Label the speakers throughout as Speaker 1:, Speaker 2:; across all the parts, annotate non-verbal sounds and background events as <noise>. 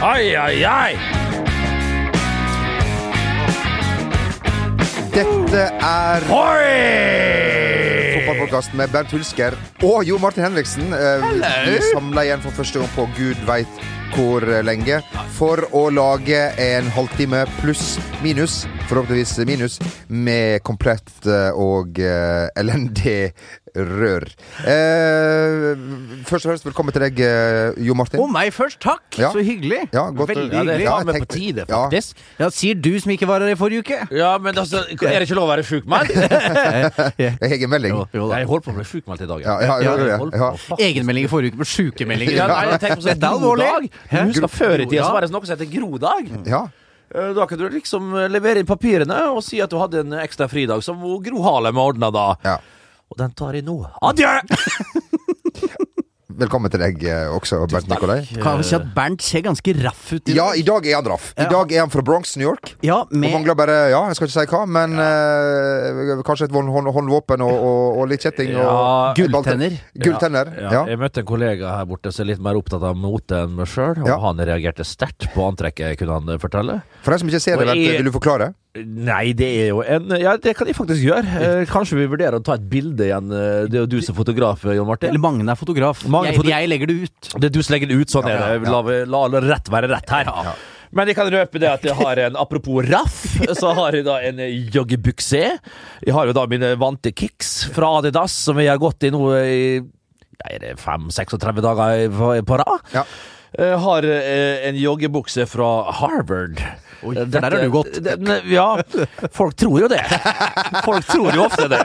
Speaker 1: Ai, ai, ai!
Speaker 2: Dette er
Speaker 1: Oi!
Speaker 2: fotballpodkast med Bernt Hulsker og Jo Martin Henriksen. Eh, Vi samla igjen for første gang på gud veit hvor lenge for å lage en halvtime pluss minus, forhåpentligvis minus, med komplett eh, og uh, elendig rør. Eh, først og fremst velkommen til deg, eh, Jo Martin.
Speaker 3: Og meg først, takk!
Speaker 2: Ja.
Speaker 3: Så hyggelig.
Speaker 2: Ja, godt-
Speaker 3: Veldig
Speaker 1: Ja, det er
Speaker 3: hyggelig.
Speaker 1: faen meg på tide, faktisk.
Speaker 3: Ja, Sier du som ikke var her i forrige uke?
Speaker 1: Ja, men altså, er det ikke lov å være sjukmeldt? <laughs>
Speaker 2: Egenmelding.
Speaker 3: Jo, jo.
Speaker 1: Jeg holder på å bli sjukmeldt i dag.
Speaker 2: Ja, ja, ja, ja, ja.
Speaker 3: Egenmelding i forrige uke på sjukemeldinger.
Speaker 1: Ja, nei, jeg på sånn
Speaker 3: Dette er alvorlig. Hæ?
Speaker 1: Husker før i tida så var det noe som heter grodag.
Speaker 2: ja.
Speaker 1: Eh, Da kan du liksom eh, levere inn papirene og si at du hadde en ekstra fridag, som Gro Harlem ordna da.
Speaker 2: ja.
Speaker 1: Og den tar jeg nå. Adjø! <laughs>
Speaker 2: Velkommen til deg eh, også, Bernt Nikolai.
Speaker 3: Kan si at Bernt ser ganske raff ut i
Speaker 2: Ja, i dag er han raff. I dag er han fra Bronx, New York.
Speaker 3: Ja,
Speaker 2: Og
Speaker 3: med
Speaker 2: mangler bare ja, jeg skal ikke si hva, men eh, kanskje et hånd, hånd, håndvåpen og, og, og litt kjetting. Og,
Speaker 1: Ja,
Speaker 3: gulltenner.
Speaker 2: Gulltenner.
Speaker 1: Ja,
Speaker 2: Ja.
Speaker 1: Jeg møtte en kollega her borte som er litt mer opptatt av mote enn meg sjøl, og
Speaker 2: Ja.
Speaker 1: han reagerte sterkt på antrekket, kunne han eh, fortelle.
Speaker 2: For deg som ikke ser det,
Speaker 1: Og jeg-
Speaker 2: vil du forklare?
Speaker 1: Nei, det er jo en Ja, det kan jeg faktisk gjøre. Eh, Kanskje vi vurderer å ta et bilde igjen. eh, Det er jo du som er fotograf, Jon Martin.
Speaker 3: Eller Magne er fotograf.
Speaker 1: Magne
Speaker 3: jeg,
Speaker 1: foto-
Speaker 3: jeg legger det ut.
Speaker 1: Det er du som legger det ut, sånn
Speaker 2: Ja,
Speaker 1: er det.
Speaker 2: ja,
Speaker 1: La, det. la, la rett være rett her. Men jeg kan røpe det at jeg har en Apropos raff, <laughs> så har jeg da en joggebukse. Jeg har jo da mine vante kicks fra Adidas, som jeg har gått i nå i ja, er det 5-36 dager på- rad.
Speaker 2: Ja.
Speaker 1: Jeg har eh, en joggebukse fra Harvard.
Speaker 3: Oi, for der har du gått.
Speaker 1: Ja, folk tror jo det. Folk tror jo ofte det.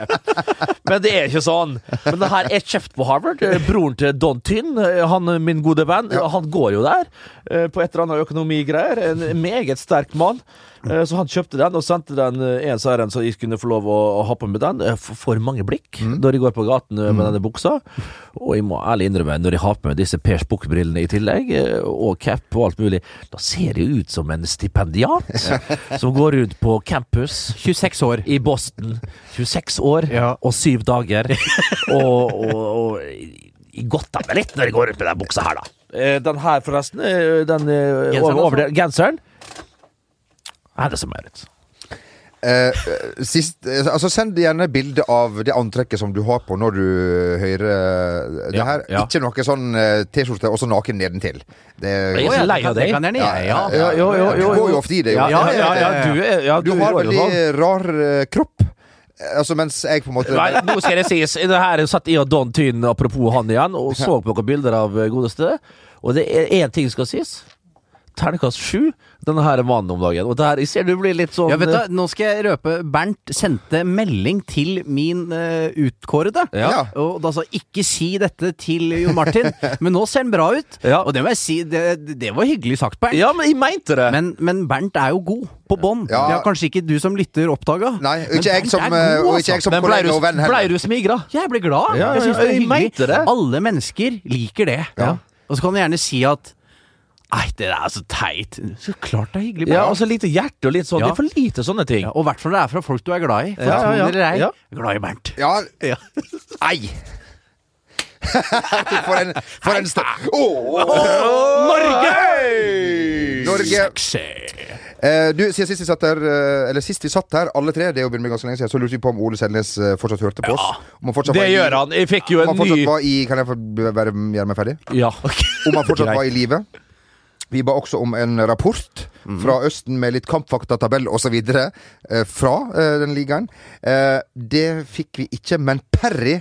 Speaker 1: Men det er ikke sånn. Men det her er kjøpt på Harvard. Eh, Broren til Don Tynn, eh, han min gode venn, han går jo der eh, på et eller annet økonomigreier. En meget sterk mann. Eh, Så han kjøpte den og sendte den eh, en særen så jeg kunne få lov å, ha på med den. For mange blikk når jeg går på gaten eh, med denne buksa. Og jeg må ærlig innrømme, når jeg har på meg disse Pers Buch-brillene i tillegg, eh, og cap og alt mulig, da ser jeg ut som en stipendiat som går rundt på campus
Speaker 3: 26 år.
Speaker 1: i Boston. 26 år
Speaker 3: Ja.
Speaker 1: og syv dager. og, og, og godt av meg litt når jeg går rundt med den buksa her, da. Eh, Den her, forresten, eh, den eh,
Speaker 3: Genseren,
Speaker 1: over, over
Speaker 3: altså?
Speaker 1: genseren er det som er ut.
Speaker 2: Eh, sist, eh, altså Send gjerne bilde av det antrekket som du har på når du hører eh, det
Speaker 1: Ja,
Speaker 2: her.
Speaker 1: ja.
Speaker 2: Ikke noe sånn eh, T-skjorte og så naken nedentil. Det
Speaker 1: Jeg er så lei av deg.
Speaker 3: Det kan ja.
Speaker 1: Ja, jo, jo, jo,
Speaker 2: Du går jo ofte i det. Jo.
Speaker 1: Ja, ja, ja, ja, du, er, ja,
Speaker 2: Du
Speaker 1: du
Speaker 2: har veldig
Speaker 1: sånn.
Speaker 2: rar eh, kropp. Eh, Altså Mens jeg på en måte
Speaker 1: Nei, nå skal det sies. Det her satt jeg og Don Tyn, apropos han igjen, og så på noen bilder av eh, godeste. Og det er én ting som skal sies. Ternekast sju, denne her mannen om dagen. Og det her, jeg ser du blir litt sånn
Speaker 3: Ja, vet du, Nå skal jeg røpe Bernt sendte melding til min uh, utkårede.
Speaker 1: Ja.
Speaker 3: Og da sa 'ikke si dette til Jon Martin', <laughs> men nå ser han bra ut.
Speaker 1: Ja.
Speaker 3: Og det må jeg si, det, det var hyggelig sagt, Bernt.
Speaker 1: Ja, men jeg mente det.
Speaker 3: Men, men Bernt er jo god på bånd.
Speaker 2: Ja.
Speaker 3: Det har kanskje ikke du som lytter oppdaga.
Speaker 2: Nei, ikke jeg som,
Speaker 3: er god,
Speaker 2: eh, og
Speaker 3: altså.
Speaker 2: ikke jeg som
Speaker 1: Men ble
Speaker 2: kollega og venn heller.
Speaker 1: du smigra?
Speaker 3: Jeg ble glad.
Speaker 1: Ja,
Speaker 3: jeg syns
Speaker 1: ja,
Speaker 3: det er hyggelig.
Speaker 1: det.
Speaker 3: Alle mennesker liker det.
Speaker 2: Ja.
Speaker 3: Og så kan du gjerne si at Nei, det der er så teit. Så klart det er hyggelig.
Speaker 1: Ja, og så lite hjerte og litt sånn.
Speaker 3: Ja.
Speaker 1: Det er for lite sånne ting.
Speaker 3: Ja, og i hvert fall det er fra folk du er glad i. For
Speaker 1: Ja, ja, ja. Ja.
Speaker 3: jeg er glad i Bernt.
Speaker 2: Ja,
Speaker 3: Ja.
Speaker 2: ei! <laughs> for en, for en st... Åh!
Speaker 1: Norge!
Speaker 2: Norge! Eh, du, siden sist vi satt her, eh, eller sist vi satt her, alle tre, det er jo med ganske lenge siden, så lurte vi på om Ole Selnes eh, fortsatt hørte på oss. Om
Speaker 1: Det
Speaker 2: i-
Speaker 1: gjør han. Jeg fikk jo
Speaker 2: Om
Speaker 1: en
Speaker 2: han fortsatt
Speaker 1: ny
Speaker 2: var i Kan jeg få være, gjøre meg ferdig?
Speaker 1: Ja.
Speaker 2: Om han fortsatt <laughs> var i live. Vi ba også om en rapport fra Østen med litt kampfakta, tabell osv. Eh, fra eh, den ligaen. Eh, det fikk vi ikke, men Perry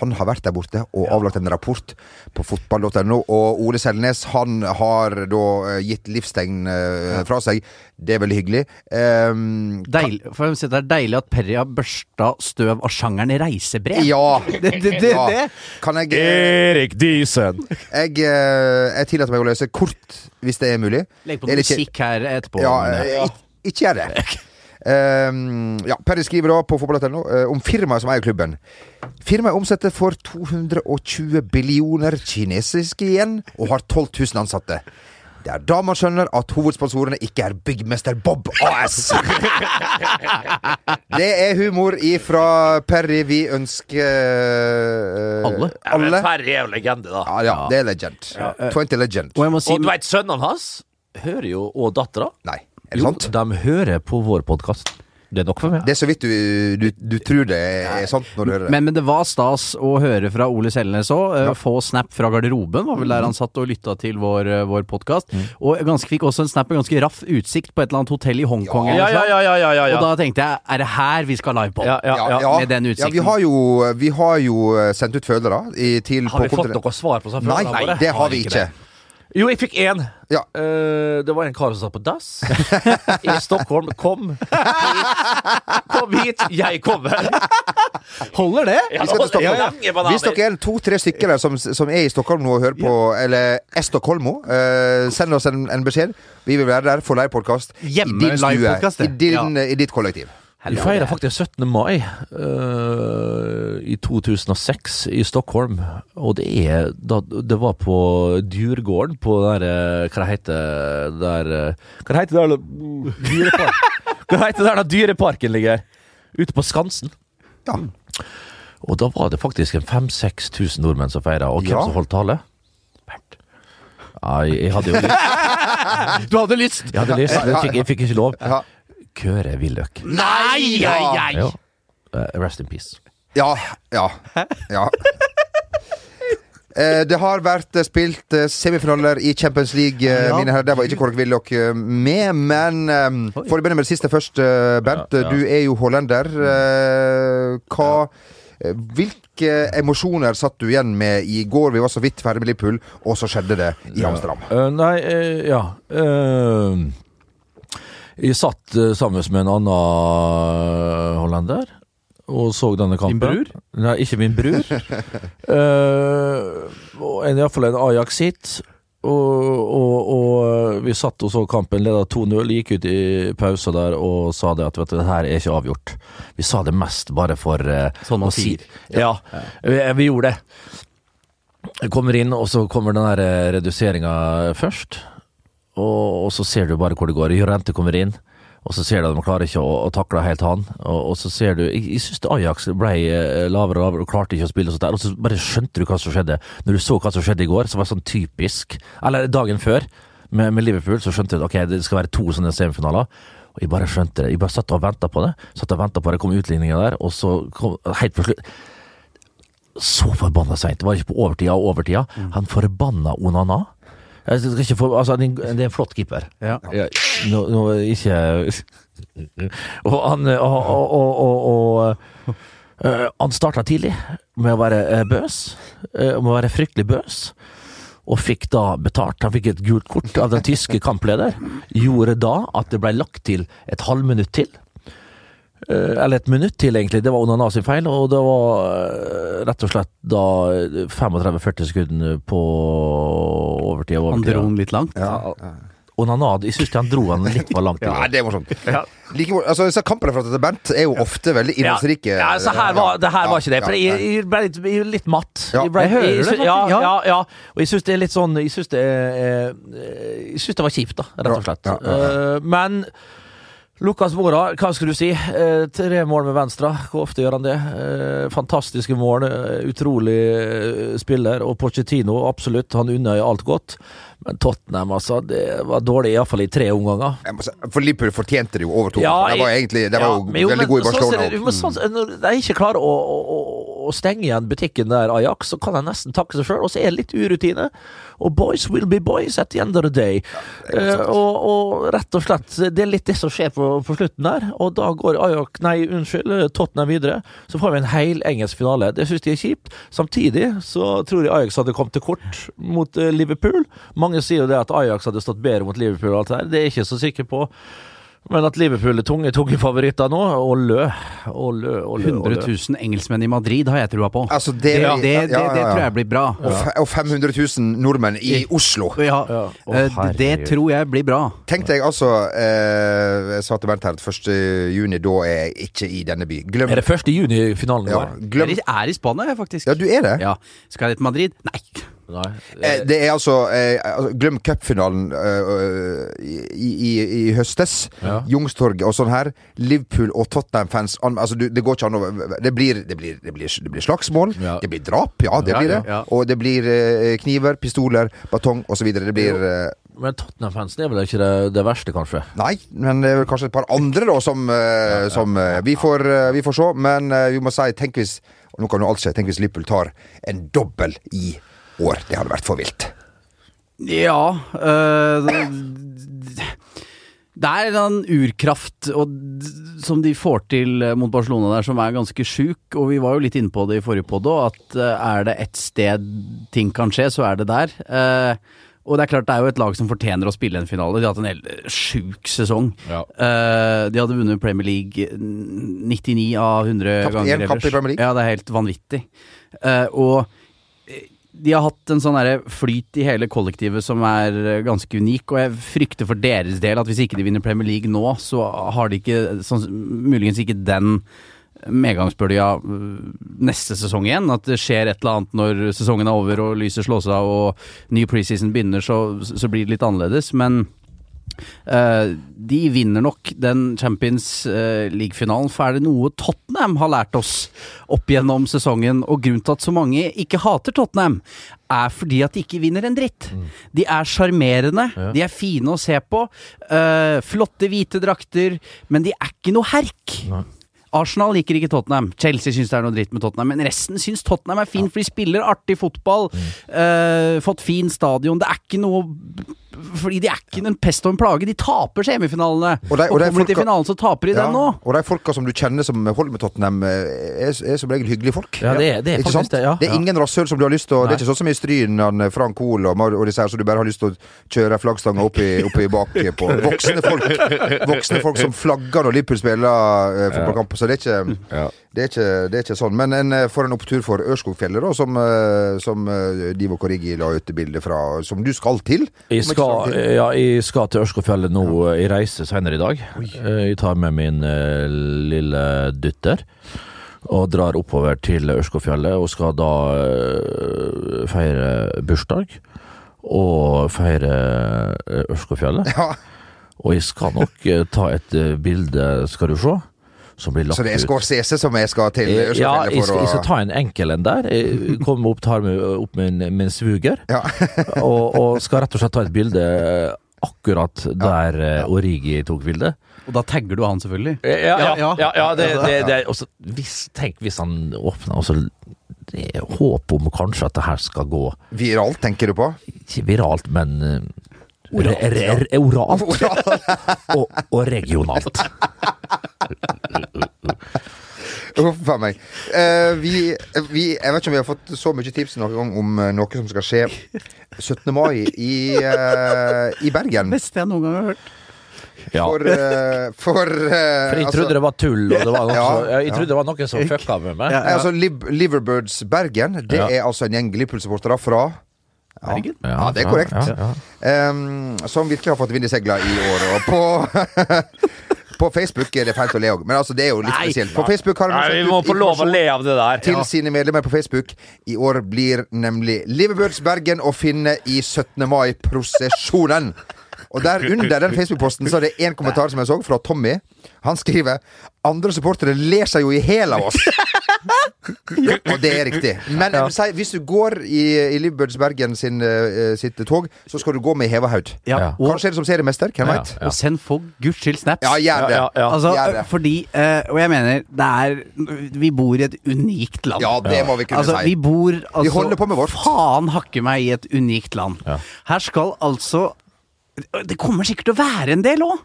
Speaker 2: han har vært der borte og avlagt en rapport på fotball.no. Og Ole Selnes han har da eh, gitt livstegn eh, fra seg. Det er veldig hyggelig. Um,
Speaker 3: Deil, for å si det er deilig at Perry har børsta støv av sjangeren reisebrev.
Speaker 2: ja. <laughs>
Speaker 3: Det, det, det,
Speaker 2: ja.
Speaker 3: det.
Speaker 2: Kan jeg eh,
Speaker 1: Erik Diesen.
Speaker 2: Jeg, jeg tillater meg å løse kort, hvis det er mulig.
Speaker 3: Legg på musikk her etterpå.
Speaker 2: Ja,
Speaker 3: men,
Speaker 2: ikke gjør det. <laughs> Um, ja, Perry skriver da på fotball.no uh, om firmaet som eier klubben. Firmaet omsetter for 220 billioner kinesiske igjen og har 12 000 ansatte. Det er da man skjønner at hovedsponsorene ikke er Byggmester Bob AS. <laughs> Det er humor ifra Perry. Vi ønsker uh,
Speaker 3: Alle.
Speaker 2: alle.
Speaker 1: Perry er jo legende, da.
Speaker 2: Ja, ja, det er legend. 20 legend.
Speaker 3: Og jeg må si
Speaker 1: Og du veit sønnene hans? hører jo og dattera.
Speaker 2: Nei, det
Speaker 1: Jo,
Speaker 2: sant?
Speaker 1: de hører på vår podkast. Det er nok for meg.
Speaker 2: Det er så vidt du, du, du tror det er sant når du hører det.
Speaker 3: Men, men det var stas å høre fra Ole Selnes òg. Få snap fra garderoben, var vel der han satt og lytta til vår, eh, vår podkast. Og ganske fikk også en snap med ganske raff utsikt på et eller annet hotell i Hongkong.
Speaker 1: Ja, ja, ja, ja, ja, ja, ja.
Speaker 3: Og da tenkte jeg, er det her vi skal live på?
Speaker 1: Ja, ja, ja.
Speaker 3: med den utsikten.
Speaker 2: Ja, vi har jo, vi har jo eh, sendt ut følere i, til
Speaker 1: Har vi
Speaker 2: på
Speaker 1: fått noe svar på sånn
Speaker 2: Nei,
Speaker 1: spørsmål?
Speaker 2: det har vi ikke.
Speaker 1: Jo, jeg fikk én.
Speaker 2: Ja.
Speaker 1: Uh, det var en kar som satt på dass i Stockholm. Kom hit! Kom hit, jeg kommer!
Speaker 3: Holder det?
Speaker 1: Ja,
Speaker 2: Vi skal
Speaker 1: ja.
Speaker 2: Hvis dere er to-tre stykker der som, som er i Stockholm nå og hører på, eller er Stockholmo, eh, send oss en, en beskjed. Vi vil være der for livepodkast i
Speaker 3: Hjemme
Speaker 2: din stue.
Speaker 3: livepodcast,
Speaker 2: I, din, I ditt kollektiv.
Speaker 1: Vi feira faktisk 17. mai uh, i 2006 i Stockholm. Og det er da, Det var på Djurgården på der eh, Hva heter der eh, Hva det heter der Dyrepark. <laughs> Hva heter det der da dyreparken ligger? Ute på Skansen.
Speaker 2: Ja.
Speaker 1: Og da var det faktisk en 5000-6000 nordmenn som feira. Og hvem
Speaker 2: Ja.
Speaker 1: som holdt tale? Bernt. Ja, jeg, jeg hadde jo lyst. <laughs>
Speaker 3: Du hadde lyst!
Speaker 1: Jeg hadde lyst, men jeg fikk, jeg fikk ikke lov.
Speaker 2: Ja.
Speaker 1: Køre Willoch.
Speaker 3: Nei!
Speaker 2: Ja.
Speaker 3: Ai, ai.
Speaker 1: Ja. Eh, rest in peace.
Speaker 2: Ja. Ja. ja. Eh, Det har vært eh, spilt semifinaler i Champions League,
Speaker 3: Ja.
Speaker 2: mine herrer. Der var ikke Kork Willoch med, men um, for å begynne med det siste først, Bernt.
Speaker 1: Ja, ja.
Speaker 2: Du er jo hollender. Eh, Hva Hvilke emosjoner satt du igjen med i går? Vi var så vidt ferdig med Liverpool, og så skjedde det i Amsterdam.
Speaker 1: Uh, nei, uh, ja. Eh, jeg satt eh, sammen med en annen eh, hollender og så denne kampen.
Speaker 3: Din bror?
Speaker 1: Nei, ikke min bror. <laughs> uh, Iallfall en Ajax hit. Og, og, og vi satt og så kampen, leda 2-0, gikk ut i pausa der og sa det at vet du, det her er ikke avgjort. Vi sa det mest bare for uh,
Speaker 3: Sånn man sier.
Speaker 1: Ja, Vi, vi gjorde det. Jeg kommer inn, og så kommer den reduseringa først. Og, og så ser du bare hvor det går. Jorente kommer inn, og så ser du at de klarer ikke å, å takle helt han. Og, og så ser du Jeg, jeg syns Ajax ble eh, lavere og lavere og klarte ikke å spille og sånt der. Og så bare skjønte du hva som skjedde. Når du så hva som skjedde i går, så var sånn typisk Eller dagen før, med, med Liverpool, så skjønte du ok, det skal være to sånne semifinaler. Og jeg bare skjønte det. Jeg bare satt og venta på det. Satt og på det kom utligninga der, og så kom helt på slutt så forbanna seint. Det var ikke på overtida og overtida. Han forbanna Onana. Jeg skal ikke få, altså, det er en- flott keeper.
Speaker 3: Ja.
Speaker 1: Ja, nå, nå ikke Og han Og, og, og, og, og eh, Han starta tidlig med å være eh, bøs. eh, med å være fryktelig bøs. Og fikk da betalt. Han fikk et gult kort av den tyske kampleder. Gjorde da at det ble lagt til et halvminutt til. Eh, Eller et minutt til, egentlig. Det var Onana sin feil. Og det var eh, rett og slett da 35-40 sekunder på overtid.
Speaker 3: Han dro den litt langt.
Speaker 2: Ja.
Speaker 1: Onanad, jeg syns han dro han litt for langt. <laughs>
Speaker 2: Ja, det er morsomt. Like, altså, disse kampene fra til Bernt er jo ofte veldig innholdsrike.
Speaker 1: Ja, ja, så her var, det her var ikke det. For
Speaker 2: Ja,
Speaker 1: jeg, jeg ble litt, jeg litt matt.
Speaker 2: Ja.
Speaker 1: Jeg, ble,
Speaker 3: Jeg hører
Speaker 1: jeg,
Speaker 3: det faktisk,
Speaker 1: ja,
Speaker 3: ja.
Speaker 1: ja, ja. Og jeg syns det er litt sånn Jeg syns det eh, det var kjipt, da, rett og slett.
Speaker 2: Ja, ja,
Speaker 1: Eh, Men Lukas Mora, hva skal du si? Eh, tre mål med venstre. Hvor ofte gjør han det? Eh, fantastiske mål. eh, utrolig eh, spiller. Og Pochettino, absolutt. Han unner alt godt. Men Tottenham, altså. Det var dårlig, iallfall i tre omganger.
Speaker 2: For Liverpool fortjente det jo over to.
Speaker 1: Ja,
Speaker 2: de var egentlig de var
Speaker 1: Ja,
Speaker 2: jo veldig gode i
Speaker 1: sånn
Speaker 2: Barcelona.
Speaker 1: det- men sånn, når de ikke klarer å, å, å- å stenge igjen butikken der, Ajax, så kan jeg nesten takke seg sjøl. Og så er det litt urutine. Og boys will be boys at the end of the day. Eh, og, og rett og slett, det er litt det som skjer på, på slutten der. Og da går Ajax, nei, unnskyld, eh, Tottenham videre. Så får vi en hel engelsk finale. Det syns de er kjipt. Samtidig så tror jeg Ajax hadde kommet til kort mot eh, Liverpool. Mange sier jo det at Ajax hadde stått bedre mot Liverpool og alt det der. Det er jeg ikke så sikker på. Men at Liverpool er tunge, tunge favoritter nå, og lø, og lø, og lø.
Speaker 3: 100 000 engelskmenn i Madrid har jeg trua på.
Speaker 2: Altså, det,
Speaker 3: Det, det, det,
Speaker 2: ja, ja,
Speaker 3: det tror jeg blir bra.
Speaker 2: Og, fe- og 500 000 nordmenn i Oslo.
Speaker 3: Ja,
Speaker 1: Ja. Å,
Speaker 3: eh, det tror jeg blir bra.
Speaker 2: Tenk deg altså eh, Jeg sa til Bernt her at 1. juni, da er jeg ikke i denne by. Glem
Speaker 1: Er det 1. juni finalen
Speaker 2: ja, glem,
Speaker 3: Jeg er i Spania, faktisk.
Speaker 2: ja, du er det?
Speaker 3: Ja. Skal jeg til Madrid? Nei.
Speaker 1: Nei.
Speaker 2: Eh, Det er altså, eh, altså Glem cupfinalen eh, i, i, i høstes.
Speaker 1: Ja.
Speaker 2: Youngstorget og sånn her. Liverpool og Tottenham-fans altså, Det går ikke an å det blir, det, blir, det, blir, det blir slagsmål.
Speaker 1: Ja.
Speaker 2: Det blir drap, ja, det
Speaker 1: Ja,
Speaker 2: blir det. Og det blir eh, kniver, pistoler, batong osv. Det blir eh,
Speaker 1: Men Tottenham-fansen er vel ikke det, det verste, kanskje?
Speaker 2: Nei, men det er vel kanskje et par andre da som, eh, som eh, vi, får, eh, vi får se. Men eh, vi må si, tenk hvis og Nå kan jo alt skje. Tenk hvis Liverpool tar en dobbel i år. Det hadde vært for vilt.
Speaker 3: Ja øh, det- er en urkraft og, som de får til mot Barcelona der, som er ganske sjuk. Og vi var jo litt inne på det i forrige podd òg, at eh, er det ett sted ting kan skje, så er det der. Uh, og det er klart det er jo et lag som fortjener å spille en finale. De har hatt en helt sjuk sesong.
Speaker 1: Ja.
Speaker 3: Uh, de hadde vunnet Premier League 99 av 100
Speaker 2: Tapt
Speaker 3: ganger
Speaker 2: én kamp i Premier League.
Speaker 3: Ja, det er helt vanvittig. Uh, og de har hatt en sånn flyt i hele kollektivet som er eh, ganske unik, og jeg frykter for deres del at hvis ikke de vinner Premier League nå, så har de ikke sånn, muligens ikke den medgangsbølga øh, neste sesong igjen. At det skjer et eller annet når sesongen er over og lyset slås av og ny preseason begynner, så, så blir det litt annerledes. Men eh, de vinner nok den Champions eh, League-finalen, for er det noe Tottenham har lært oss opp gjennom sesongen, og grunnen til at så mange ikke hater Tottenham, er fordi at de ikke vinner en dritt. De er sjarmerende,
Speaker 1: Ja.
Speaker 3: de er fine å se på, Uh, flotte hvite drakter, men de er ikke noe herk.
Speaker 1: Nei.
Speaker 3: Arsenal liker ikke Tottenham. Chelsea syns det er noe dritt med Tottenham. Men resten syns Tottenham er fin, for de spiller artig fotball. eh, fått fin stadion. Det er ikke noe Fordi de er ikke en pest og en plage. De taper semifinalene.
Speaker 2: Og
Speaker 3: Og,
Speaker 2: de- og de
Speaker 3: kommer de til finalen, så taper de den nå.
Speaker 2: Og de folka som du kjenner som holder med Tottenham, eh, er, er som regel hyggelige folk.
Speaker 1: Ja, det det er
Speaker 2: Ikke
Speaker 1: faktisk
Speaker 2: sant?
Speaker 1: det. Ja.
Speaker 2: Det er ingen rasshøl som du har lyst til å Det er ikke sånn som i Stryn, eh, Frank Hoel og, og disse her, så du bare har lyst til å kjøre flaggstanga opp i, opp i bak på. <laughs> Voksne folk Voksne folk som flagger når Liverpool spiller eh, fotballkamp. Så det er, ikke,
Speaker 1: Ja.
Speaker 2: det, er ikke, det er ikke sånn. Men en, får for en opptur for Ørskogfjellet, da, som, eh, som eh, Divo Korrigi la ut bilde fra, som du skal til.
Speaker 1: Jeg
Speaker 2: lang
Speaker 1: skal, ja, jeg skal til Ørskogfjellet nå. Jeg reiser senere i dag. Oi. Jeg tar med min uh, lille dytter og drar oppover til Ørskogfjellet og skal da uh, feire bursdag. Og feire eh, Ørskogfjellet.
Speaker 2: Ja,
Speaker 1: Og jeg skal nok eh, ta et eh, bilde, skal du se, som blir lagt
Speaker 2: så det er
Speaker 1: ut.
Speaker 2: Scorsese som jeg skal til
Speaker 1: Eh, Ja, jeg skal, jeg skal ta en enkel en der. Jeg kommer opp, tar med, opp min, min svuger.
Speaker 2: Ja. <laughs>
Speaker 1: og, og skal rett og slett ta et bilde akkurat der eh, Origi tok bildet.
Speaker 3: Og da tagger du han, selvfølgelig.
Speaker 1: Ja,
Speaker 3: ja, ja.
Speaker 1: ja, ja, det, det, det også, hvis, Tenk hvis han åpner, og så det er håp om kanskje at det her skal gå
Speaker 2: Viralt, tenker du på?
Speaker 1: ikke viralt, men eh,
Speaker 3: Oralt,
Speaker 1: re, re, re, oralt <laughs> og, og regionalt. <laughs>
Speaker 2: Uff a meg. Eh, vi, vi, jeg vet ikke om vi har fått så mye tips noen gang om eh, noe som skal skje 17. mai i, eh, i Bergen.
Speaker 3: Beste jeg noen gang har hørt.
Speaker 1: Ja.
Speaker 2: For, uh, for, uh,
Speaker 1: For jeg
Speaker 2: altså-
Speaker 1: trodde det var tull, og det var noe,
Speaker 2: Ja,
Speaker 1: jeg
Speaker 2: ja.
Speaker 1: trodde det var noen som fucka med meg.
Speaker 2: Altså, Lib Liverbirds Bergen, det
Speaker 1: Ja.
Speaker 2: er altså en gjeng Liverpool-supportere fra ja. Ja, det er korrekt.
Speaker 1: Ja, ja.
Speaker 2: um, som virkelig har fått vind i segla i år. Og på, <laughs> på Facebook er det fælt å le òg, men altså, det er jo litt
Speaker 3: Nei.
Speaker 2: spesielt. På Facebook har de
Speaker 1: Nei, vi må få lov å le av det der.
Speaker 2: til sine medlemmer på Facebook. I år blir nemlig Liverpools Bergen å finne i 17. mai-prosesjonen. Og der under den Facebook-posten så er det én kommentar som jeg så, fra Tommy. Han skriver Andre supportere ler seg jo i hæl av oss. <laughs> Og det er riktig. Men ja. si, hvis du går i, i Liverbirds Bergen sin, uh, sitt tog, så skal du gå med heva haud.
Speaker 3: Ja.
Speaker 1: Ja.
Speaker 2: Kanskje er det som seriemester, hvem
Speaker 1: Ja,
Speaker 2: veit?
Speaker 1: ja.
Speaker 3: og send for guds skyld snaps.
Speaker 2: Ja, gjør det.
Speaker 1: Ja, ja, ja.
Speaker 3: Altså,
Speaker 2: gjør det.
Speaker 3: fordi uh, Og jeg mener, det er Vi bor i et unikt land.
Speaker 2: Ja, det må vi kunne
Speaker 3: altså,
Speaker 2: si.
Speaker 3: Vi bor altså,
Speaker 2: holder på med vårt.
Speaker 3: Faen hakke meg i et unikt land.
Speaker 1: Ja.
Speaker 3: Her skal altså Det kommer sikkert til å være en del òg.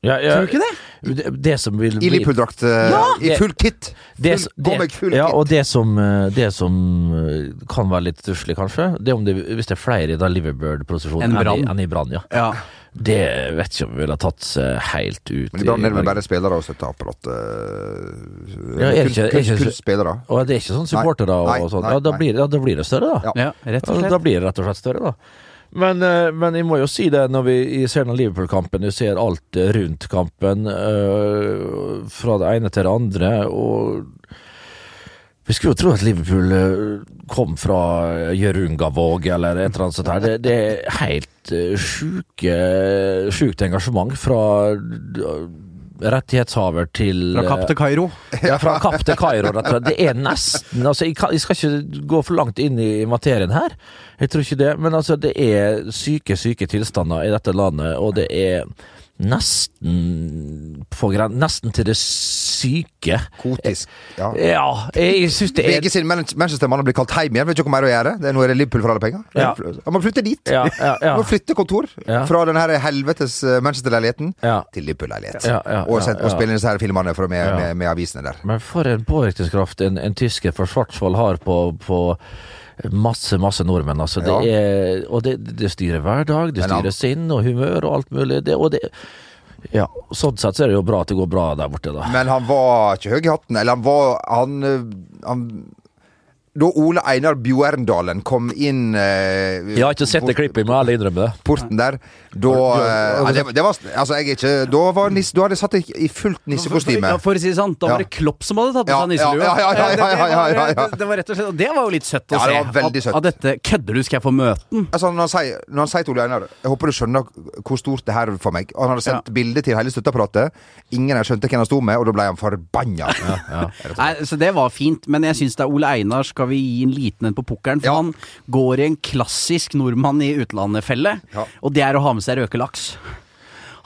Speaker 1: Ja, ja,
Speaker 3: Tror du ikke det?
Speaker 1: Det, det som vil
Speaker 2: I
Speaker 1: bli
Speaker 2: Liverpool-drakt. eh,
Speaker 3: Ja!
Speaker 2: I full kit. Full, full
Speaker 1: ja, og det som, eh, det som eh, kan være litt stusslig, kanskje, det er om det, hvis det er flere i da Liverbird-prosesjonen
Speaker 3: Enn
Speaker 1: enn, i- i Brann. Ja.
Speaker 3: Ja.
Speaker 1: Det vet ikke om vi ville ha tatt seg helt ut.
Speaker 2: Men i Brann er det vel bare spillere og støtteapparat. uh,
Speaker 1: Ja, er ikke- det ikke-
Speaker 2: kun spillere.
Speaker 1: Og det er ikke sånn supportere
Speaker 2: og,
Speaker 1: og sånn. Ja, da blir, ja, da blir det større, da.
Speaker 2: Ja.
Speaker 3: ja, rett og slett.
Speaker 1: Da blir det rett og slett større, da. Men, eh, men jeg må jo si det når vi ser den Liverpool-kampen, vi ser alt rundt kampen, øh, fra det ene til det andre, og vi skulle jo tro at Liverpool eh, kom fra Jørungavåg eller et eller annet sånt her. Det, det er helt sjuke, sjukt engasjement fra rettighetshaver til
Speaker 3: Fra Kapp til Kairo.
Speaker 1: Ja, fra Kapp til Kairo, rett og slett. Det er nesten altså jeg, kan, jeg skal ikke gå for langt inn i materien her, jeg tror ikke det. Men altså, det er syke, syke tilstander i dette landet, og det er nesten på nesten til det syke.
Speaker 2: Kotisk. Ja.
Speaker 1: Ja, jeg syns det er
Speaker 2: VG sin Manchester-mann har blitt kalt hjem igjen. Vet ikke hva mer å gjøre. Det er det Liverpool for alle penger.
Speaker 1: Ja.
Speaker 2: Han må flytte dit.
Speaker 1: Ja, ja, ja. <laughs>
Speaker 2: Må flytte kontor fra den her helvetes eh, Manchester-leiligheten til Liverpool-leilighet. Og, og
Speaker 1: ja.
Speaker 2: inn disse her filmene med, med, med avisene der.
Speaker 1: Men for en påvirkningskraft en, en tysker fra Schwarzwald har på, på masse, masse nordmenn. Altså. Det er, og det, det styrer hverdag, det styrer sinn og humør og alt mulig. Det, og det, ja, sånn sett så er det jo bra at det går bra der borte, da.
Speaker 2: Men han var ikke høy i hatten. Eller han var Han, eh, han Da Ole Einar Bjørndalen kom inn eh,
Speaker 1: Jeg har ikke sett det klippet, må ærlig innrømme det.
Speaker 2: porten der, da eh, det, det var, Altså, jeg er ikke Da, var nisse, da hadde jeg satt deg i fullt nissekostyme.
Speaker 3: Ja, for å si det sånn, da var det Klopp som hadde tatt på
Speaker 2: Ja,
Speaker 3: seg nisselua.
Speaker 2: ja, ja, ja, ja, ja, ja, ja, ja.
Speaker 3: Det, var rett og slett Og det var jo litt søtt å
Speaker 2: Ja,
Speaker 3: se.
Speaker 2: det var veldig
Speaker 3: at,
Speaker 2: søtt.
Speaker 3: at dette Kødder du, skal jeg få møten?
Speaker 2: Altså, når, han sier, når han sier til Ole Einar Jeg håper du skjønner hvor stort det her er for meg. Han hadde sendt bilde til hele støtteapparatet. Ingen her skjønte hvem han sto med, og da ble han forbanna.
Speaker 3: Nei, så Det var fint, men jeg syns det er Ole Einar skal vi gi en liten en på pukkelen. For
Speaker 2: Ja.
Speaker 3: han går i en klassisk nordmann i utlandet-felle,
Speaker 2: Ja.
Speaker 3: og det er å ha med seg røkelaks.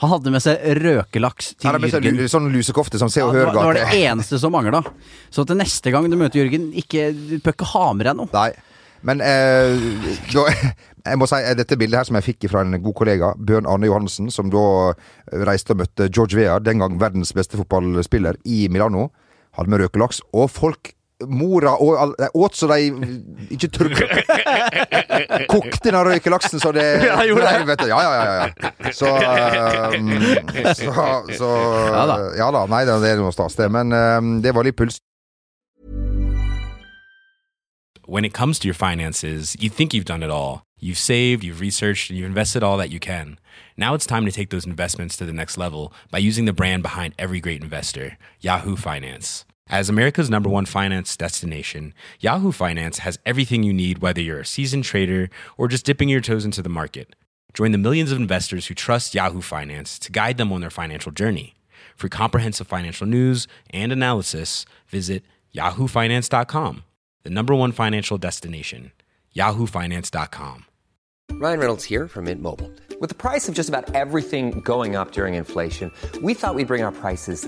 Speaker 3: Han hadde med seg røkelaks til
Speaker 2: Jørgen. seg lu- sånn lusekofte som Se og Hør
Speaker 3: var, det var det eneste som mangla. Så til neste gang du møter Jørgen, ikke, du bør ikke ha med deg noe.
Speaker 2: Nei. Men eh, da, <laughs> jeg må si eh, dette bildet her som jeg fikk fra en god kollega, Bjørn Arne Johansen, som da reiste og møtte George Vea, den gang verdens beste fotballspiller, i Milano. Hadde med røkelaks. Og folk Mora og de åt så de ikke tørk <laughs> Kokte den røykelaksen så det
Speaker 1: Ja,
Speaker 2: du, Ja, ja, ja. ja. Så, um, <laughs> så, så
Speaker 3: Ja da.
Speaker 2: Ja da. Nei, det er noe stas, det. Men um, det var litt puls.
Speaker 4: when it comes to your finances, you think you've done it all. You've saved, you've researched, and you've invested all that you can. Now it's time to take those investments to the next level by using the brand behind every great investor, Yahoo Finance. As America's number one finance destination, Yahoo Finance has everything you need, whether you're a seasoned trader or just dipping your toes into the market. Join the millions of investors who trust Yahoo Finance to guide them on their financial journey. For comprehensive financial news and analysis, visit yahoofinance.com, the number one financial destination, yahoofinance.com.
Speaker 5: Ryan Reynolds here from Mint Mobile. With the price of just about everything going up during inflation, we thought we'd bring our prices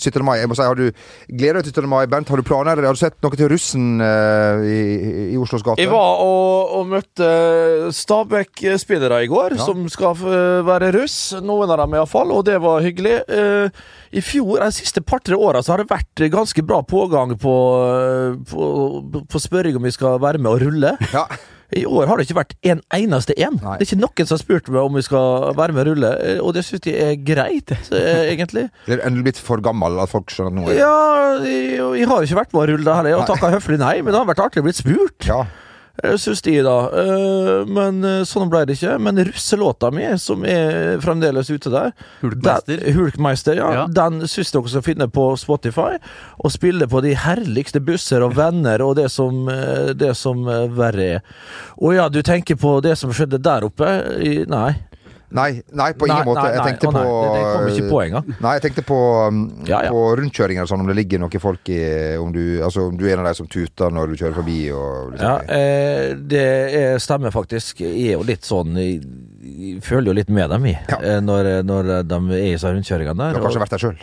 Speaker 2: 17. mai. Jeg må si, Har du gleder deg til 17. mai, Bent? Har du planer? Har du sett noe til russen uh, i, i Oslos gater?
Speaker 1: Jeg var og, og møtte Stabæk-spillere i går,
Speaker 2: Ja.
Speaker 1: som skal f- være russ. Noen av dem iallfall, og det var hyggelig. Uh, I fjor, de siste par-tre åra, så har det vært ganske bra pågang på, på, på spørring om vi skal være med og rulle.
Speaker 2: Ja.
Speaker 1: I år har det ikke vært en eneste en.
Speaker 2: Nei.
Speaker 1: Det er ikke noen som har spurt meg om vi skal være med og rulle, eh, og det syns jeg er greit, <laughs> egentlig. egentlig.
Speaker 2: Er endelig blitt for gammel at folk skjønner noe?
Speaker 1: Ja, jeg, jeg har ikke vært med å rulle det og takka høflig nei, men det har vært artig å bli spurt.
Speaker 2: Ja.
Speaker 1: Eh, Syns de, da. Eh, Men eh, sånn ble det ikke. Men russelåta mi, som er fremdeles ute der
Speaker 3: Hulkmeister.
Speaker 1: den- Hulkmeister, ja.
Speaker 3: Ja.
Speaker 1: Den syns dere skal finne på Spotify. Og spille på de herligste busser og venner og det som, det som verre er. Å ja, du tenker på det som skjedde der oppe? Nei.
Speaker 2: Nei, nei, på ingen
Speaker 1: Nei,
Speaker 2: måte. Jeg
Speaker 1: nei.
Speaker 2: tenkte
Speaker 1: Å, nei,
Speaker 2: på
Speaker 1: det- det kom ikke på engang. <laughs>
Speaker 2: Nei, jeg tenkte på, um,
Speaker 1: Ja, ja.
Speaker 2: på rundkjøringer og sånn, om det ligger noen folk i Om du, altså, om du er en av de som tuter når du kjører forbi og liksom,
Speaker 1: Ja, eh, det er, stemmer faktisk. Jeg er jo litt sånn Jeg, jeg føler jo litt med dem, jeg,
Speaker 2: Ja.
Speaker 1: eh, når, når de er i disse rundkjøringene
Speaker 2: Du har kanskje
Speaker 1: og-
Speaker 2: vært der sjøl?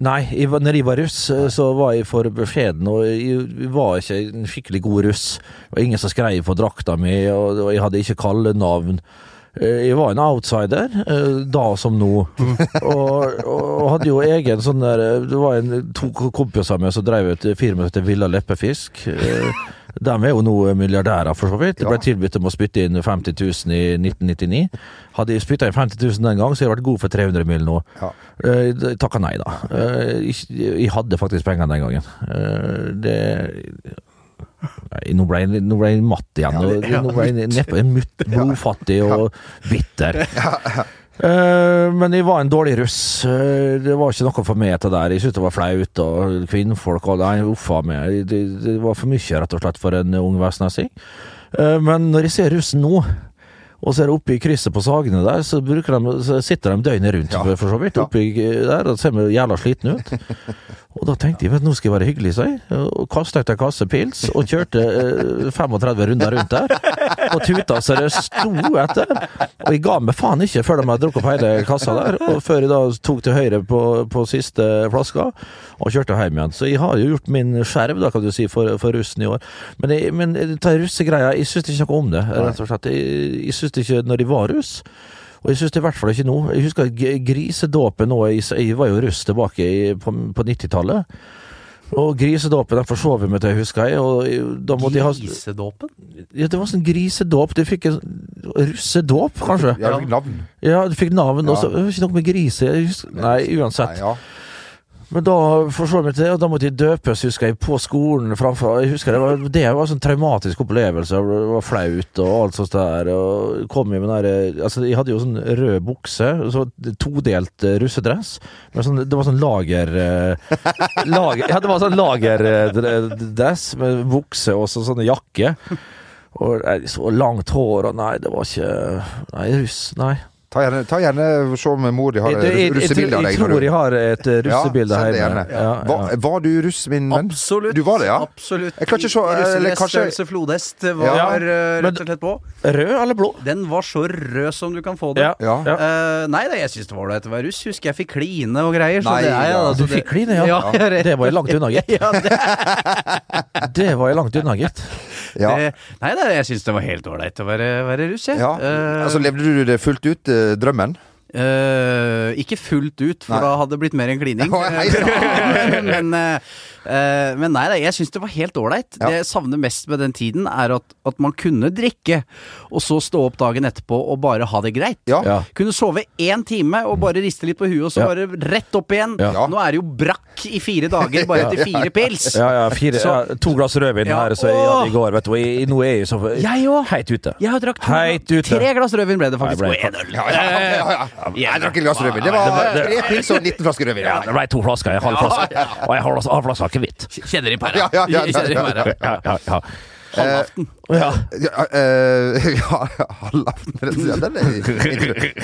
Speaker 1: Nei, jeg, var- når jeg var russ, eh, så var jeg for beskjeden, og jeg var ikke en skikkelig god russ. Det var ingen som skrev på drakta mi, og jeg hadde ikke kallenavn. Eh, Jeg var en outsider, eh, da som nå. Og, og hadde jo egen sånn der eh, Det var en, to kompiser av meg som drev et firma som heter Villa Leppefisk. Eh, De er jo nå milliardærer, for så vidt. Det ble tilbudt om å spytte inn 50 000 i 1999. Hadde jeg spytta inn 50 000 den gang, så hadde jeg vært god for 300 mill. nå.
Speaker 2: Ja.
Speaker 1: Eh, Jeg takka nei, da. Eh, Jeg, hadde faktisk penger den gangen. Eh, Det Nei, nå ble, jeg, nå ble jeg matt igjen. og Nå ble jeg neppe mutt, <laughs> blodfattig og bitter. <laughs> Eh, men jeg var en dårlig russ. Eh, det var ikke noe for meg etter der. Jeg syntes det var flaut, og kvinnfolk og Nei, uffa meg. Det, det var for mye, rett og slett, for en ung vestnessing. Uh, men når jeg ser russen nå, og ser oppe i krysset på Sagene der, så, de, så sitter de døgnet rundt,
Speaker 2: Ja.
Speaker 1: for så vidt.
Speaker 2: Ja.
Speaker 1: Oppi der, og ser jævla slitne ut. <laughs> Og da tenkte jeg du, nå skal jeg være hyggelig, sa jeg. Og kasta en kasse pils og kjørte eh, 35 runder rundt der. Og tuta så det sto etter. Og jeg ga meg faen ikke før de hadde drukket opp hele kassa der. Og før jeg da tok til høyre på, på siste flaska og kjørte hjem igjen. Så jeg har jo gjort min skjerv, da kan du si, for, for russen i år. Men, jeg, men ta russegreia, jeg syns ikke noe om det, rett og slett. Jeg, jeg syns ikke når de var russ. Og jeg syns det i hvert fall ikke nå. Jeg husker grisedåpen nå. Jeg, var jo russ tilbake i, på, på 90-tallet. Og grisedåpen den forsov jeg meg til, husker jeg. Og jeg- da måtte jeg ha
Speaker 3: Grisedåpen?
Speaker 1: ja, Det var sånn grisedåp. Du fikk en russedåp, kanskje?
Speaker 2: Ja, du fikk navn.
Speaker 1: Ja, du fikk navn.
Speaker 2: Ja.
Speaker 1: Og så ikke noe med grise. Jeg husker, nei, uansett.
Speaker 2: Nei, ja.
Speaker 1: Men da forså jeg til, og da måtte jeg døpes, husker jeg, på skolen framfor Jeg husker Det var, det var en sånn traumatisk opplevelse. Det var flaut og alt sånt der. Og kom med der, altså Jeg hadde jo sånn rød bukse, så todelt eh, russedress. Men sånn, det var sånn lager, eh, <laughs> lager Ja, det var sånn lagerdress med bukse og så, sånne jakke. Og så langt hår og Nei, det var ikke Nei, russ. Nei.
Speaker 2: Ta gjerne, ta gjerne se om mor di har russebilde av
Speaker 1: jeg, tror de har et eh, russebilde
Speaker 2: ja,
Speaker 1: hjemme. Ja, ja.
Speaker 2: Var, var du russ, min venn?
Speaker 3: Absolutt.
Speaker 2: Du var det, ja?
Speaker 3: Absolutt.
Speaker 2: Jeg klarer ikke se- eller kanskje-
Speaker 3: flodhest var
Speaker 2: Ja.
Speaker 3: eh, rett og slett på.
Speaker 1: Rød eller blå?
Speaker 3: Den var så rød som du kan få det.
Speaker 1: Ja.
Speaker 3: Eh, nei da, jeg syns det var ålreit å være russ. Husker jeg fikk kline og greier. Så
Speaker 2: Nei,
Speaker 3: det er, jeg,
Speaker 2: ja.
Speaker 3: altså,
Speaker 1: Du fikk kline, ja.
Speaker 3: ja
Speaker 1: Det var jeg langt unna, gitt. <laughs>
Speaker 3: Ja, det,
Speaker 1: Det var jeg langt unna, gitt.
Speaker 2: Ja.
Speaker 3: det, nei da, jeg syns det var helt ålreit å være, være russ, jeg.
Speaker 2: Ja.
Speaker 3: Eh,
Speaker 2: Altså, levde du det fullt ut, eh, drømmen?
Speaker 3: Eh, ikke fullt ut, for
Speaker 2: Nei.
Speaker 3: da hadde det blitt mer enn klining. <laughs> <laughs> Men, uh, eh, men nei da, jeg syns det var helt ålreit.
Speaker 2: Ja.
Speaker 3: Det jeg savner mest med den tiden, er at, at man kunne drikke, og så stå opp dagen etterpå og bare ha det greit.
Speaker 2: Ja.
Speaker 1: Ja.
Speaker 3: Kunne sove én time og bare riste litt på huet, og så
Speaker 1: Ja.
Speaker 3: bare rett opp igjen.
Speaker 1: Ja.
Speaker 3: Nå er det jo brakk i fire dager bare etter fire pils.
Speaker 1: Ja, ja, fire,
Speaker 3: Så-
Speaker 1: ja, to glass rødvin
Speaker 3: Ja.
Speaker 1: her så jeg hadde i går, vet du. Og nå er jeg så heit ute.
Speaker 3: Jeg har drakk tre glass rødvin ble det faktisk.
Speaker 1: Nei,
Speaker 3: Og en øl.
Speaker 2: Jeg drakk et glass rødvin. Det var tre pils og 19 flasker rødvin.
Speaker 1: Ja, det ble to flasker. Jeg halv flaske. Og jeg halv halv flaske akevitt.
Speaker 3: Kjenner i pæra.
Speaker 2: Ja, ja, ja, ja.
Speaker 3: Kjenner i pæra.
Speaker 1: Ja, ja, ja.
Speaker 3: Halvaften.
Speaker 1: Ja.
Speaker 2: Ja, eh, <laughs> ja, ja,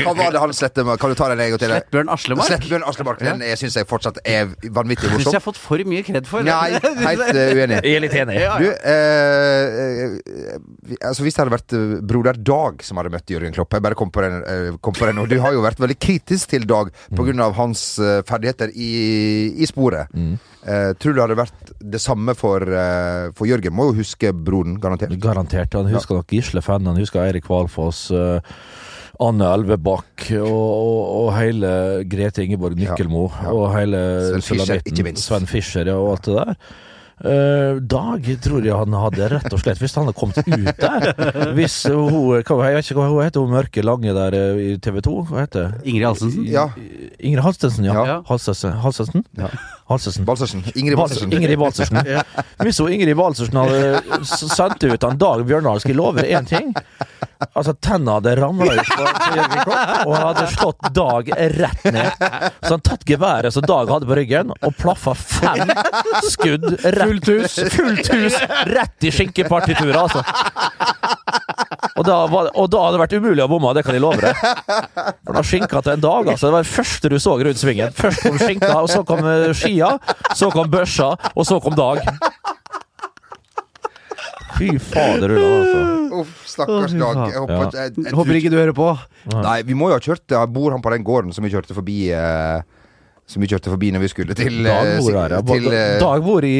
Speaker 2: Hva var det han slette med? Kan du ta den en gang til?
Speaker 3: Slettbjørn Aslemark.
Speaker 2: Slettbjørn Aslemark. Den syns jeg fortsatt er vanvittig
Speaker 3: Syns jeg
Speaker 2: morsom.
Speaker 3: har fått for mye kred for.
Speaker 2: Nei, <laughs> helt uh, uenig.
Speaker 1: Jeg er litt enig.
Speaker 3: Ja,
Speaker 2: Du,
Speaker 3: ja.
Speaker 2: vi- altså Hvis det hadde vært broder Dag som hadde møtt Jørgen Klopp Jeg bare kom på den, kom på den og Du har jo vært veldig kritisk til Dag pga. hans eh, ferdigheter i, i sporet. Eh, tror du det hadde vært det samme for, uh, for Jørgen? Må jo huske broren, garantert.
Speaker 1: Garantert. Han husker nok Gisle Fenn, han husker Eirik Hvalfoss. eh, Anne Elvebakk og, og, og hele Grete Ingeborg Nykkelmo
Speaker 2: Ja, ja.
Speaker 1: og hele
Speaker 2: Sven Fischer, ikke minst.
Speaker 1: Sven Fischer ja, og alt det der. Eh, Dag tror jeg han hadde rett og slett Hvis han hadde kommet ut der Hvis hun hva, Jeg vet ikke hva hun heter, hun mørke, lange der eh, i TV 2. Hva heter det?
Speaker 3: Ingrid Halsensen.
Speaker 2: Ja.
Speaker 1: Ingrid Halstensen, ja.
Speaker 2: Ja.
Speaker 1: Halstensen. Halstensen?
Speaker 2: Ja.
Speaker 1: Halstensen.
Speaker 2: Balsersen. Ingrid Balsersen.
Speaker 1: Ingrid Balsersen. <laughs> Hvis hun Ingrid Balsersen hadde sendt ut han Dag Bjørndal, skal jeg love én ting. Altså, tenna hadde ramla ut på på Jørgen Klopp, og han hadde slått Dag rett ned. Så han tatt geværet som Dag hadde på ryggen, og plaffa fem skudd rett
Speaker 3: Fullt hus.
Speaker 1: Fullt hus rett i skinkepartituret, altså. Og da, var, og da hadde det vært umulig å bomme, det kan jeg love deg. For da skinka til en dag, altså. Det var det første du så rundt svingen. Først kom skinka, og så kom skia, så kom børsa, og så kom Dag. Fy fader, Ulla, altså.
Speaker 2: Uff, stakkars
Speaker 3: Å, fy
Speaker 2: Dag.
Speaker 3: faen.
Speaker 2: Jeg håper,
Speaker 1: Ja.
Speaker 2: at- jeg, jeg,
Speaker 3: Håper ikke du hører på.
Speaker 2: Nei, vi må jo ha kjørt ja, Bor han på den gården som vi kjørte forbi eh, Som vi kjørte forbi når vi skulle til
Speaker 1: Dag
Speaker 2: eh,
Speaker 1: bor her, ja.
Speaker 2: til, eh,
Speaker 1: Dag bor i,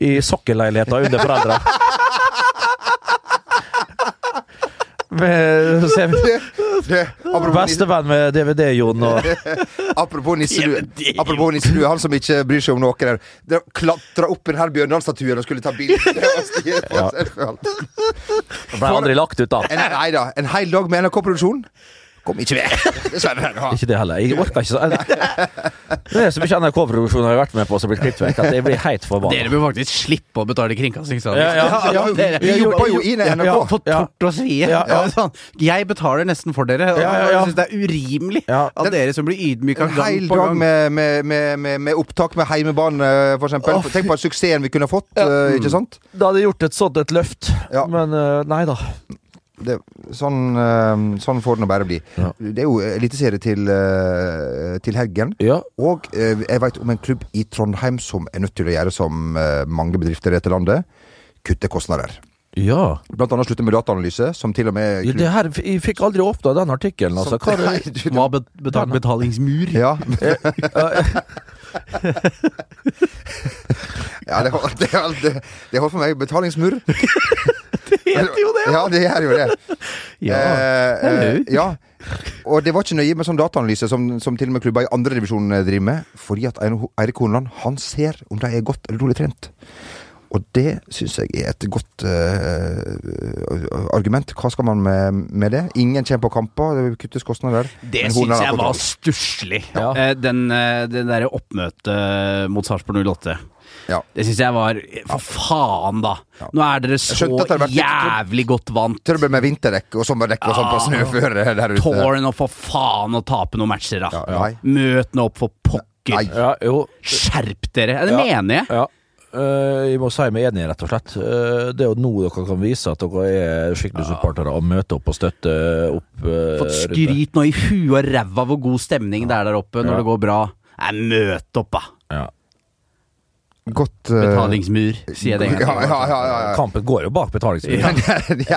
Speaker 1: i sokkelleiligheta under foreldra. <laughs> Med se-
Speaker 2: det, apropos,
Speaker 1: bestevenn med DVD-Jon og <laughs>
Speaker 2: apropos nisselue Apropos nisselue, han som ikke bryr seg om noe der. der Klatra opp i den her Bjørndal-statuen og skulle ta bilde.
Speaker 1: Ja. Ble aldri lagt ut, da.
Speaker 2: En, nei da. En hel dag med NRK-produksjon kom ikke med. <laughs> Dessverre. Ja.
Speaker 1: Ikke det heller. Jeg orker ikke så <laughs> Det er så mye NRK-produksjon jeg har vært med på som blir klippet vekk, at jeg blir heit forbanna.
Speaker 3: Dere bør faktisk slippe å betale kringkastingsavgift.
Speaker 1: Ja, ja,
Speaker 2: ja, vi jobber jo i NRK.
Speaker 3: ja, For tort og svie.
Speaker 1: Ja, ja.
Speaker 3: Ja, Sånn. Jeg betaler nesten for dere. og. Jeg syns det er urimelig
Speaker 1: Av
Speaker 3: at dere som blir ydmyka gang
Speaker 2: hel
Speaker 3: på
Speaker 2: dag
Speaker 3: gang
Speaker 2: med, med, med, med, med opptak med heimebane, for eksempel. Tenk på suksessen vi kunne fått, eh, ikke sant?
Speaker 1: Da hadde jeg gjort et sånt et løft,
Speaker 2: Ja.
Speaker 1: men eh, nei da.
Speaker 2: Det, sånn, eh, sånn får det nå bare bli.
Speaker 1: Ja.
Speaker 2: Det er jo eliteserie til, eh, til helgen.
Speaker 1: Ja.
Speaker 2: Og eh, jeg veit om en klubb i Trondheim som er nødt til å gjøre som eh, mange bedrifter i dette landet. Kutte kostnader.
Speaker 1: ja.
Speaker 2: Blant annet slutte med dataanalyse, som til og med
Speaker 1: Ja, Det her, jeg fikk aldri åpna den artikkelen, altså. Hva er det?
Speaker 3: Hva betal betalingsmur?
Speaker 2: Ja. <laughs> <laughs> ja, det holdt, det, holdt for meg. Betalingsmurr. <laughs> <laughs>
Speaker 3: Det heter jo det!
Speaker 2: Ja, det gjør jo det. <laughs>
Speaker 3: Ja.
Speaker 2: Eh, ja. Og det var ikke nøye med sånn dataanalyse som, som til og med klubber i andredivisjon driver med, fordi at Eirik Horneland han ser om de er godt eller dårlig trent. Og det syns jeg er et godt uh, argument. Hva skal man med, med det? Ingen kommer på kamper, det kuttes kostnader.
Speaker 3: Det syns jeg var stusslig.
Speaker 1: Ja.
Speaker 3: uh, Den, uh, den derre oppmøtet mot Sarpsborg 08.
Speaker 2: Ja.
Speaker 3: Det syns jeg var For faen, da! Nå er dere så jævlig godt vant.
Speaker 2: Trøbbel med vinterdekk og sommerdekk og sånn på
Speaker 3: Ah.
Speaker 2: snøføre der ute.
Speaker 3: Tårn og for faen å tape noen matcher, da.
Speaker 2: Ja.
Speaker 3: Møt nå opp for pokker.
Speaker 1: Ja.
Speaker 3: Skjerp dere! Ja, Det
Speaker 1: Ja.
Speaker 3: mener jeg.
Speaker 1: Ja. Jeg må si meg enig, rett og slett. Uh, det er jo nå dere kan vise at dere er skikkelige supportere og møte opp og støtte opp. Uh,
Speaker 3: Fått skryt nå i huet og ræva hvor god stemning det er der oppe når
Speaker 1: Ja.
Speaker 3: det går bra. Nei, møt opp, da!
Speaker 1: Ja.
Speaker 2: Godt uh,
Speaker 3: Betalingsmur, sier jeg det
Speaker 2: Ja, ja, ja, ja, ja.
Speaker 1: Kampen går jo bak betalingsmur. <laughs>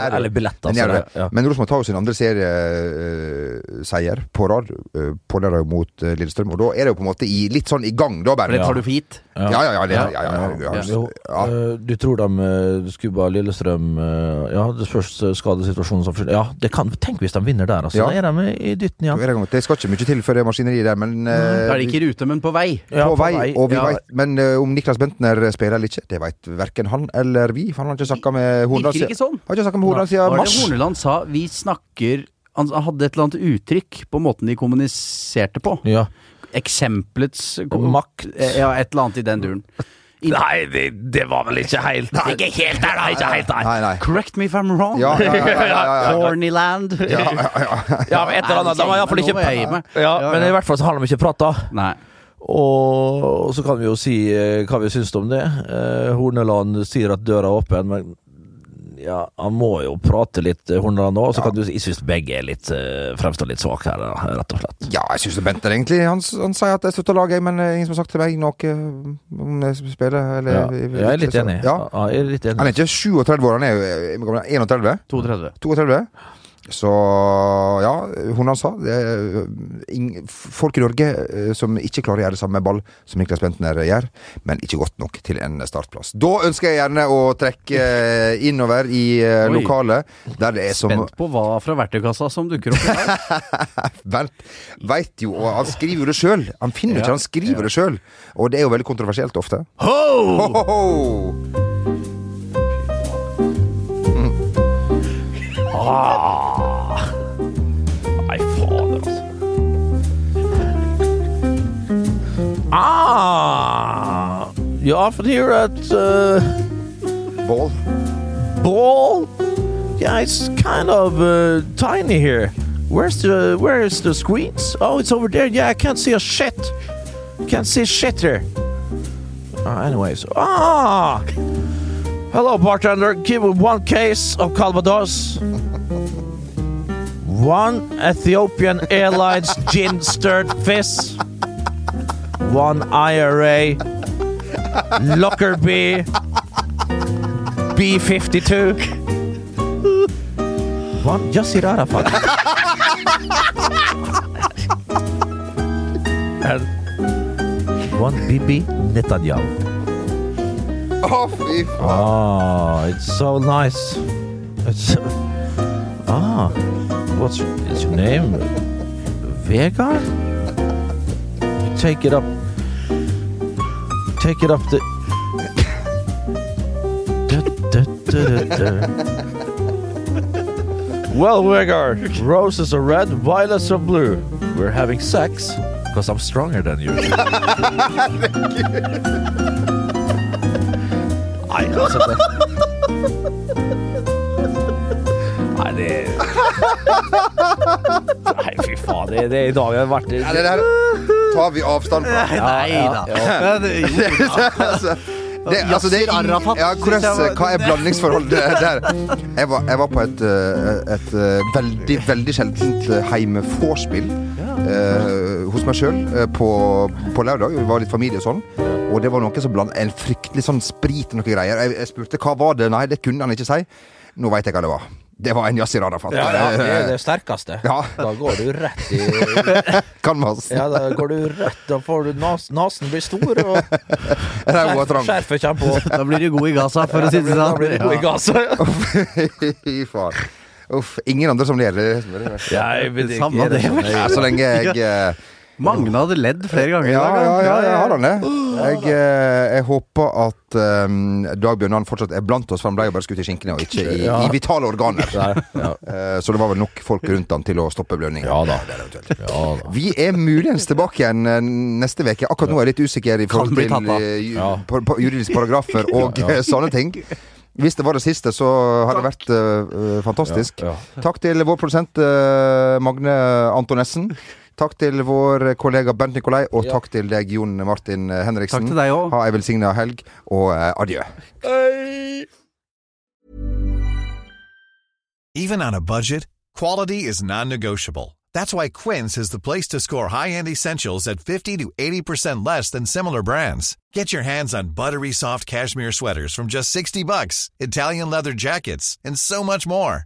Speaker 2: Er-
Speaker 1: Eller billetter,
Speaker 2: er
Speaker 1: altså, ja.
Speaker 2: Men Rosenborg tar jo sin andre serieseier på rad. Uh, på lørdag mot eh, Lillestrøm. Og da er det jo på en måte i, litt sånn i gang, da, bare.
Speaker 3: det tar du for gitt.
Speaker 2: Ja, ja, ja.
Speaker 1: Ja,
Speaker 2: ja, ja, ja, ja, ja.
Speaker 1: eh, du tror de uh, skubba Lillestrøm eh, Ja, eh, skadesituasjonen som Ja, det kan, tenk hvis de vinner der, altså.
Speaker 2: Ja.
Speaker 1: Da er de i dytten
Speaker 2: er det skal ikke mye til for det maskineriet der, men eh,
Speaker 3: Da er de ikke i rute, men på vei.
Speaker 1: Ja,
Speaker 2: på vei, og vi
Speaker 1: ja.
Speaker 2: veit Men eh, om Niklas Bentner spiller ikke, det vet verken han eller vi. For han har ikke snakka med
Speaker 3: Horneland siden sånn.
Speaker 2: Har ikke med
Speaker 3: Horneland
Speaker 2: siden
Speaker 3: det
Speaker 2: mars.
Speaker 3: Horneland sa? Vi snakker Han hadde et eller annet uttrykk på måten de kommuniserte på.
Speaker 1: Ja.
Speaker 3: Eksempelets
Speaker 1: Makt.
Speaker 3: Ja, et eller annet i den duren. I-
Speaker 1: Nei, det, det var vel ikke helt Ikke helt der, da! Ikke helt der.
Speaker 2: Nei, nei.
Speaker 3: Correct me if I'm wrong.
Speaker 2: Ja, ja, ja, ja, ja, ja. Ja, ja, ja.
Speaker 1: Ja, men et eller annet. De var iallfall ikke Ja, Men i hvert fall så har de ikke prata. Og, så kan vi jo si eh, hva vi syns om det. Eh, Horneland sier at døra er åpen, men Ja, han må jo prate litt eh, Horneland nå, så kan du Jeg syns begge er litt fremstår litt svake her, rett og slett.
Speaker 2: Ja, jeg syns Bent er egentlig Han, han sier at jeg støtter laget, men ingen som har sagt til meg noe om jeg spiller. Eller,
Speaker 1: Ja, jeg er litt enig.
Speaker 2: Ja.
Speaker 1: Ja, jeg er litt enig.
Speaker 2: Han er ikke 37 år, han er jo eh, hvor gammel er han? 31?
Speaker 3: 32.
Speaker 2: 32? Så ja, hun han sa det ing- Folk i Norge eh, som ikke klarer å gjøre det samme med ball som Niklas Bentner gjør, men ikke godt nok til en startplass. Da ønsker jeg gjerne å trekke eh, innover i eh, lokalet, der det er som
Speaker 3: Spent på hva fra verktøykassa som dukker opp i dag. <laughs>
Speaker 2: Bernt veit jo, og han skriver jo det sjøl. Han finner jo ikke, han skriver det sjøl. Og det er jo veldig kontroversielt ofte.
Speaker 1: Ho!
Speaker 2: Ho, ho, ho!
Speaker 1: Ah. Ah! You often hear at uh,
Speaker 2: Ball.
Speaker 1: ball? Yeah, it's kind of uh, tiny here. Where's the where is the screens? Oh, it's over there. Yeah, I can't see a shit. Can't see shit here. Uh, anyways, ah. Hello, bartender. Give me one case of Calvados. <laughs> One Ethiopian Airlines gin stirred fizz. One IRA Lockerbie B52. One Yasser Arafat. and one Bibi Netanyahu.
Speaker 2: Fy faen.
Speaker 1: Oh, it's so nice. It's ah, what's is your name? Vegard. Take it up. Take it up the. Da, da, da, da, da. Well, Vegard, roses are red, violets are blue. We're having sex because I'm stronger than you. Nei, altså det Nei, det Nei, fy faen. Det, det i dag har vært
Speaker 2: Ja, det der tar vi avstand fra.
Speaker 3: Nei da. Ja, jo, <laughs>
Speaker 2: altså, det, altså, det er
Speaker 3: ingen,
Speaker 2: ja, hvordan, Hva er blandingsforholdet der? <laughs> Jeg var, jeg var på et, et, et eh, veldig, veldig sjeldent eh, heime-vorspiel eh, hos meg sjøl på, på lørdag. Vi var litt familie og sånn. Og det var noe som blanda en fryktelig sånn sprit og noen greier. Jeg, jeg spurte hva var det. Nei, det kunne han ikke si. Nå veit jeg hva det var. Det var en Yasir Arafat.
Speaker 1: Ja, ja, det er det sterkeste.
Speaker 2: Ja.
Speaker 1: Da går du rett i <laughs>
Speaker 2: Kan.
Speaker 1: Ja, da går du rett Da får du nas, Nasen blir stor, og <laughs> skjerfet kommer på. <laughs>
Speaker 3: Da blir du god i Gaza, for å si det
Speaker 1: Da
Speaker 3: sånn.
Speaker 1: blir du god i Gaza.
Speaker 2: Fy faen. Uff. Ingen andre som ler. Det er er.
Speaker 1: Ja, jeg vil ikke,
Speaker 3: Samme
Speaker 1: er det
Speaker 2: så lenge jeg eh,
Speaker 3: Magne hadde ledd flere ganger i
Speaker 2: Ja,
Speaker 3: dag.
Speaker 2: ja, ja, jeg har han det. Jeg, eh, jeg håper at um, Dag Bjørnan fortsatt er blant oss, for han ble jo bare skutt i skinkene og ikke i,
Speaker 1: Ja.
Speaker 2: i vitale organer.
Speaker 1: Ja.
Speaker 2: Eh, så det var vel nok folk rundt han til å stoppe blødningen.
Speaker 1: Ja da. Ja.
Speaker 2: Vi er muligens tilbake igjen eh, neste uke. Akkurat nå er jeg litt usikker i forhold til
Speaker 1: Ja.
Speaker 2: på juridiske paragrafer <laughs> og sånne ting. Hvis det var det siste, så har det vært uh, fantastisk.
Speaker 1: Ja,
Speaker 2: Takk til vår produsent uh, Magne Antonessen. Takk til vår kollega Bernt Nikolai, og takk til deg, Jon Martin Henriksen.
Speaker 3: Takk til deg også.
Speaker 2: Ha ei velsigna helg, og eh, adjø.
Speaker 6: Even on a budget, quality is non-negotiable. That's why Quince is the place to score high-end essentials at 50 to 80% less than similar brands. Get your hands on buttery soft cashmere sweaters from just 60 bucks, Italian leather jackets, and so much more.